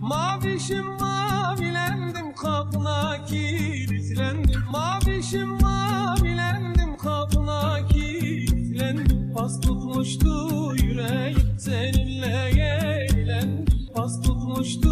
Mavişim mavilendim kapına kilitlendim. Mavişim mavilendim kapına kilitlendim. Pas tutmuştu yüreğim seninle eğlendim. Pas tutmuştu